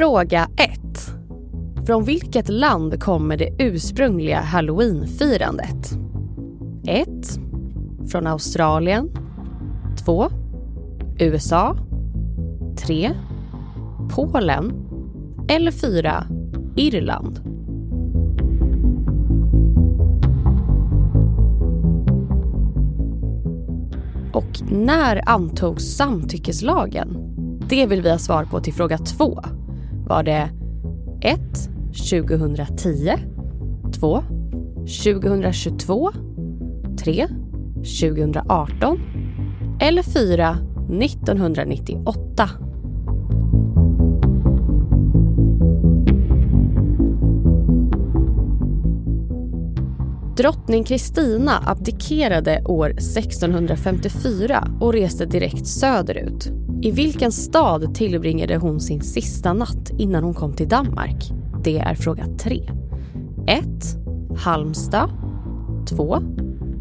Fråga 1. Från vilket land kommer det ursprungliga halloweenfirandet? 1. Från Australien. 2. USA. 3. Polen. Eller 4. Irland. Och när antogs samtyckeslagen? Det vill vi ha svar på till fråga 2. Var det 1. 2010 2. 2022 3. 2018 eller 4. 1998? Drottning Kristina abdikerade år 1654 och reste direkt söderut. I vilken stad tillbringade hon sin sista natt innan hon kom till Danmark? Det är fråga 3. 1. Halmstad 2.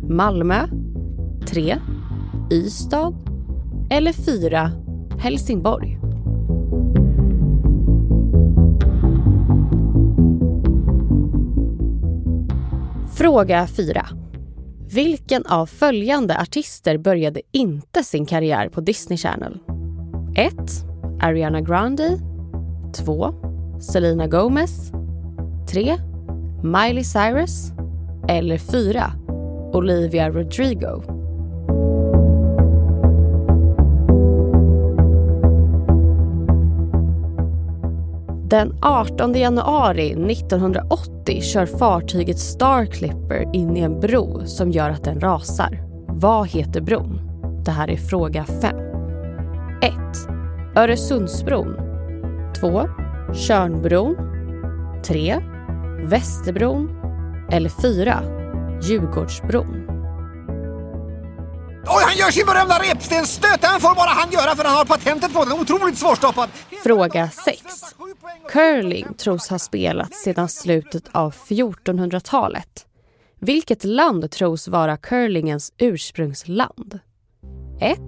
Malmö 3. Ystad eller 4. Helsingborg. Fråga 4. Vilken av följande artister började inte sin karriär på Disney Channel? 1. Ariana Grande 2. Selena Gomez 3. Miley Cyrus eller 4. Olivia Rodrigo. Den 18 januari 1980 kör fartyget Star Clipper in i en bro som gör att den rasar. Vad heter bron? Det här är fråga 5. 1. Öresundsbron 2. Tjörnbron 3. Västerbron eller 4. Djurgårdsbron. Oj, han gör sin berömda repstensstöt! Den får bara han göra för han har patentet på den. Otroligt svårstoppad. Fråga 6. Curling tros ha spelats sedan slutet av 1400-talet. Vilket land tros vara curlingens ursprungsland? 1.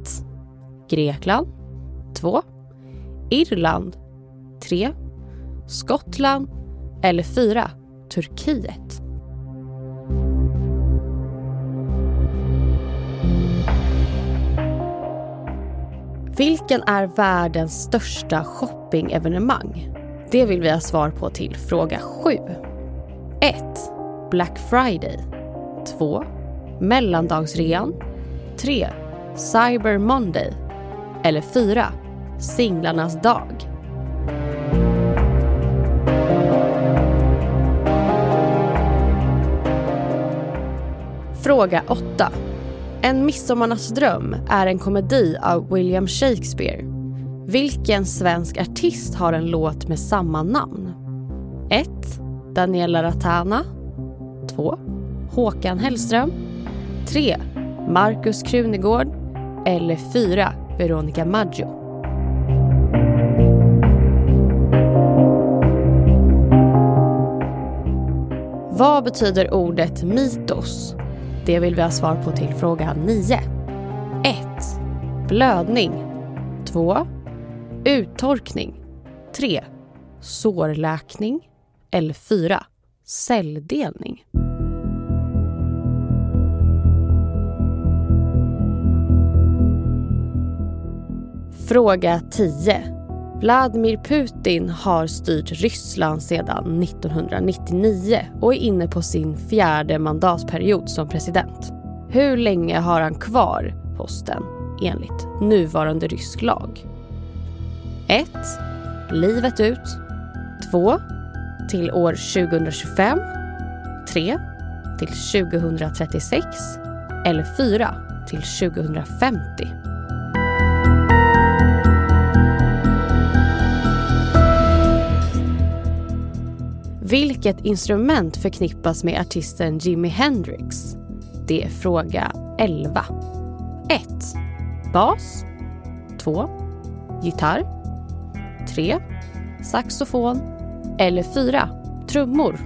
Grekland 2. Irland 3. Skottland eller 4. Turkiet. Vilken är världens största shoppingevenemang? Det vill vi ha svar på till fråga 7. 1. Black Friday 2. Mellandagsrean 3. Cyber Monday eller 4. Singlarnas dag. Fråga 8. En midsommarnattsdröm är en komedi av William Shakespeare. Vilken svensk artist har en låt med samma namn? 1. Daniela Ratana 2. Håkan Hellström 3. Markus Krunegård eller 4. Veronica Maggio. Vad betyder ordet mitos? Det vill vi ha svar på till fråga 9. 1. Blödning 2. Uttorkning 3. Sårläkning eller 4. Celldelning. Fråga 10. Vladimir Putin har styrt Ryssland sedan 1999 och är inne på sin fjärde mandatperiod som president. Hur länge har han kvar posten enligt nuvarande rysk lag? 1. Livet ut. 2. Till år 2025. 3. Till 2036. Eller 4. Till 2050. Vilket instrument förknippas med artisten Jimi Hendrix? Det är fråga 11. 1. Bas 2. Gitarr 3. Saxofon eller 4. Trummor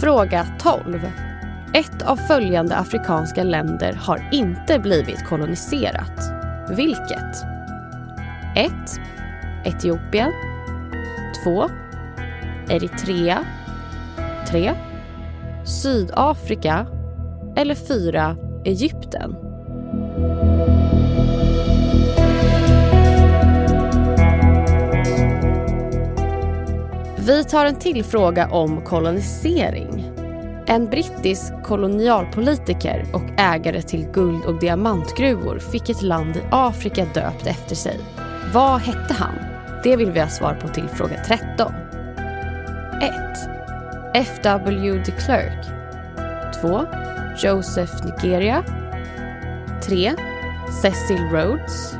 Fråga 12. Ett av följande afrikanska länder har inte blivit koloniserat. Vilket? 1. Etiopien 2. Eritrea 3. Sydafrika eller 4. Egypten. Vi tar en till fråga om kolonisering. En brittisk kolonialpolitiker och ägare till guld och diamantgruvor fick ett land i Afrika döpt efter sig. Vad hette han? Det vill vi ha svar på till fråga 13. 1. F.W. de Klerk 2. Joseph Nigeria 3. Cecil Rhodes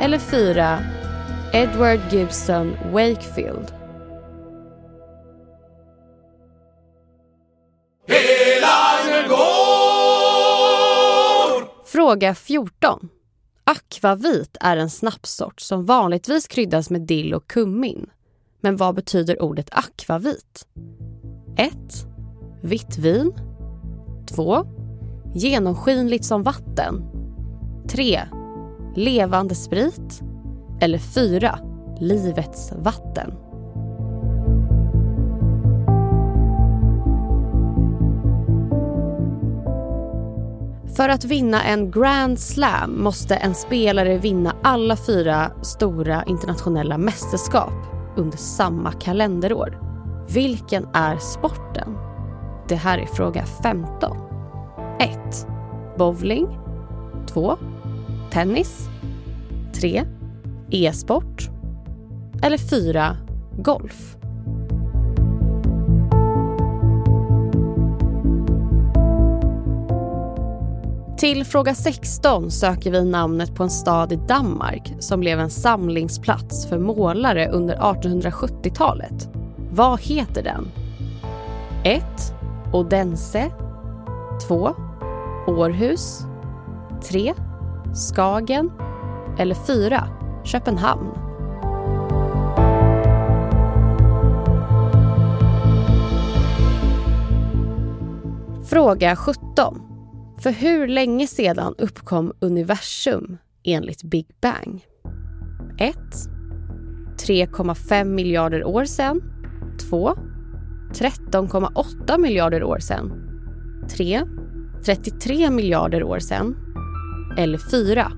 eller 4. Edward Gibson Wakefield Fråga 14. Akvavit är en snapssort som vanligtvis kryddas med dill och kummin. Men vad betyder ordet akvavit? 1. Vitt vin 2. Genomskinligt som vatten 3. Levande sprit eller 4. Livets vatten. För att vinna en Grand Slam måste en spelare vinna alla fyra stora internationella mästerskap under samma kalenderår. Vilken är sporten? Det här är fråga 15. 1. Bowling 2. Tennis 3. E-sport eller 4. Golf. Till fråga 16 söker vi namnet på en stad i Danmark som blev en samlingsplats för målare under 1870-talet. Vad heter den? 1. Odense 2. Århus 3. Skagen eller 4. Köpenhamn. Fråga 17. För hur länge sedan uppkom universum enligt Big Bang? 1. 3,5 miljarder år sedan. 2. 13,8 miljarder år sedan. 3. 33 miljarder år sedan. Eller 4.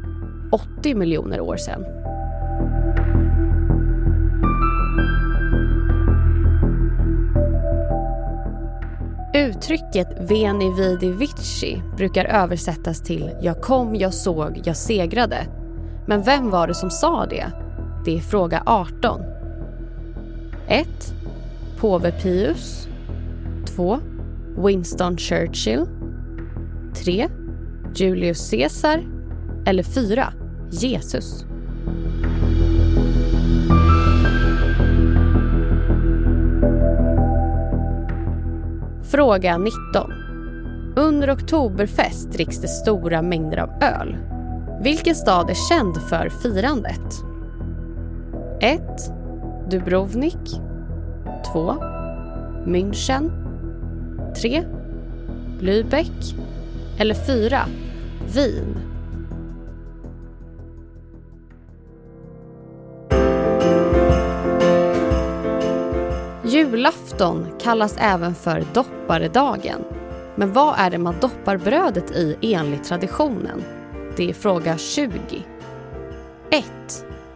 80 miljoner år sedan. Uttrycket Veni vidi vici brukar översättas till Jag kom, jag såg, jag segrade. Men vem var det som sa det? Det är fråga 18. 1. Påve Pius 2. Winston Churchill 3. Julius Caesar eller 4. Jesus. Fråga 19. Under Oktoberfest dricks det stora mängder av öl. Vilken stad är känd för firandet? 1. Dubrovnik 2. München 3. Lübeck eller 4. Wien Julafton kallas även för dopparedagen. Men vad är det man doppar brödet i enligt traditionen? Det är fråga 20. 1.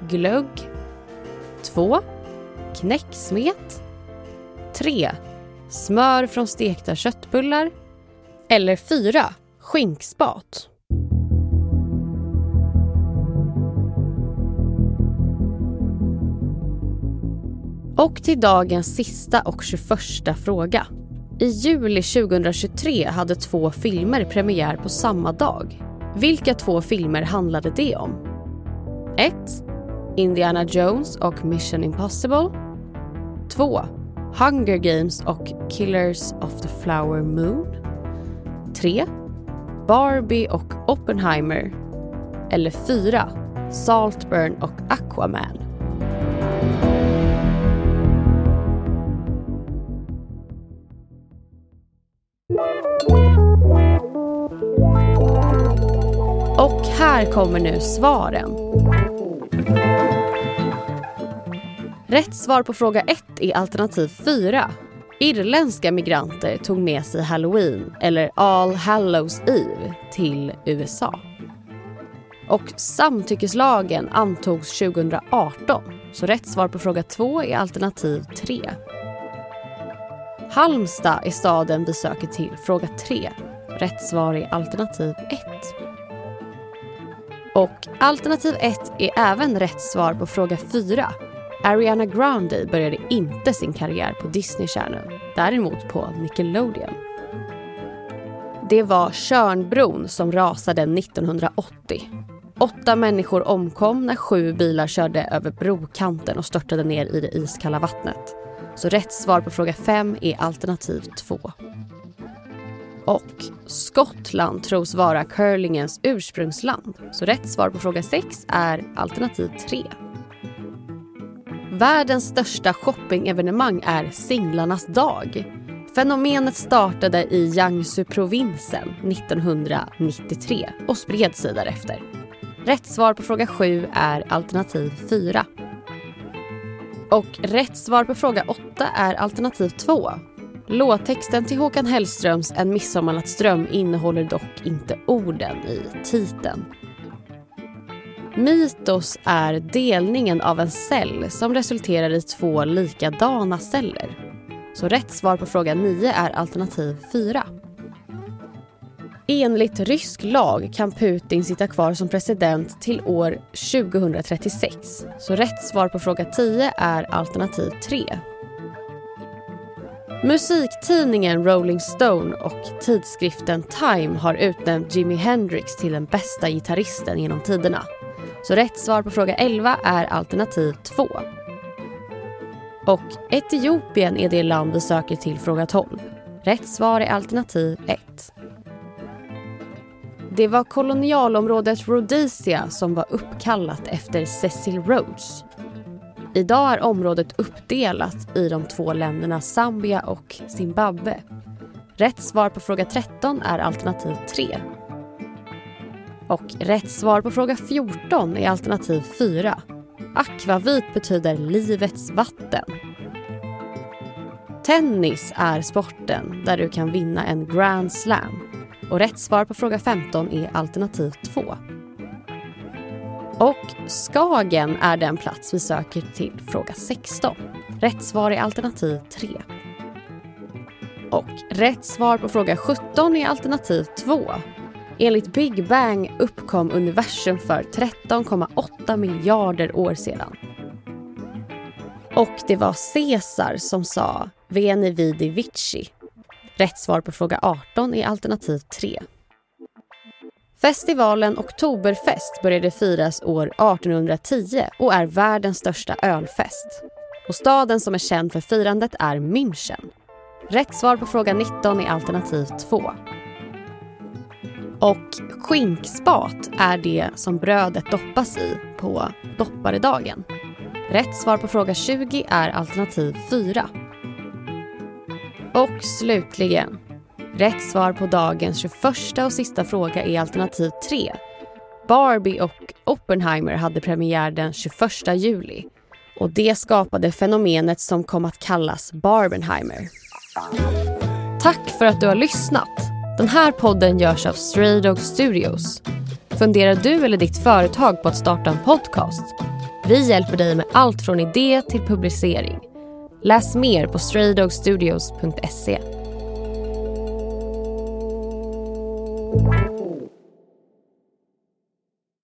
Glögg 2. Knäcksmet 3. Smör från stekta köttbullar eller 4. Skinkspat. Och till dagens sista och 21 fråga. I juli 2023 hade två filmer premiär på samma dag. Vilka två filmer handlade det om? 1. Indiana Jones och Mission Impossible. 2. Hunger Games och Killers of the Flower Moon. 3. Barbie och Oppenheimer. Eller 4. Saltburn och Aquaman. Här kommer nu svaren. Rätt svar på fråga 1 är alternativ 4. Irländska migranter tog med sig halloween, eller All Hallows Eve, till USA. Och samtyckeslagen antogs 2018, så rätt svar på fråga 2 är alternativ 3. Halmstad är staden vi söker till, fråga 3. Rätt svar är alternativ 1. Och alternativ 1 är även rätt svar på fråga 4. Ariana Grande började inte sin karriär på Disney Channel, däremot på Nickelodeon. Det var Tjörnbron som rasade 1980. Åtta människor omkom när sju bilar körde över brokanten och störtade ner i det iskalla vattnet. Så rätt svar på fråga 5 är alternativ 2. Och Skottland tros vara curlingens ursprungsland. Så rätt svar på fråga 6 är alternativ 3. Världens största shoppingevenemang är Singlarnas dag. Fenomenet startade i Jiangsu-provinsen 1993 och spred sig därefter. Rätt svar på fråga 7 är alternativ 4. Och rätt svar på fråga 8 är alternativ 2. Låttexten till Håkan Hellströms En midsommarnattsdröm innehåller dock inte orden i titeln. Mitos är delningen av en cell som resulterar i två likadana celler. Så rätt svar på fråga 9 är alternativ 4. Enligt rysk lag kan Putin sitta kvar som president till år 2036. Så rätt svar på fråga 10 är alternativ 3. Musiktidningen Rolling Stone och tidskriften Time har utnämnt Jimi Hendrix till den bästa gitarristen genom tiderna. Så rätt svar på fråga 11 är alternativ 2. Och Etiopien är det land vi söker till fråga 12. Rätt svar är alternativ 1. Det var kolonialområdet Rhodesia som var uppkallat efter Cecil Rhodes. Idag är området uppdelat i de två länderna Zambia och Zimbabwe. Rätt svar på fråga 13 är alternativ 3. Och rätt svar på fråga 14 är alternativ 4. Akvavit betyder livets vatten. Tennis är sporten där du kan vinna en Grand Slam. Och rätt svar på fråga 15 är alternativ 2. Och Skagen är den plats vi söker till fråga 16. Rätt svar är alternativ 3. Och rätt svar på fråga 17 är alternativ 2. Enligt Big Bang uppkom universum för 13,8 miljarder år sedan. Och det var Caesar som sa Veni vidi vici. Rätt svar på fråga 18 är alternativ 3. Festivalen Oktoberfest började firas år 1810 och är världens största ölfest. Och staden som är känd för firandet är München. Rätt svar på fråga 19 är alternativ 2. Och skinkspat är det som brödet doppas i på dopparedagen. Rätt svar på fråga 20 är alternativ 4. Och slutligen, rätt svar på dagens 21 och sista fråga är alternativ 3. Barbie och Oppenheimer hade premiär den 21 juli. Och det skapade fenomenet som kom att kallas Barbenheimer. Tack för att du har lyssnat. Den här podden görs av Stray Dog Studios. Funderar du eller ditt företag på att starta en podcast? Vi hjälper dig med allt från idé till publicering. Läs mer på straydogstudios.se.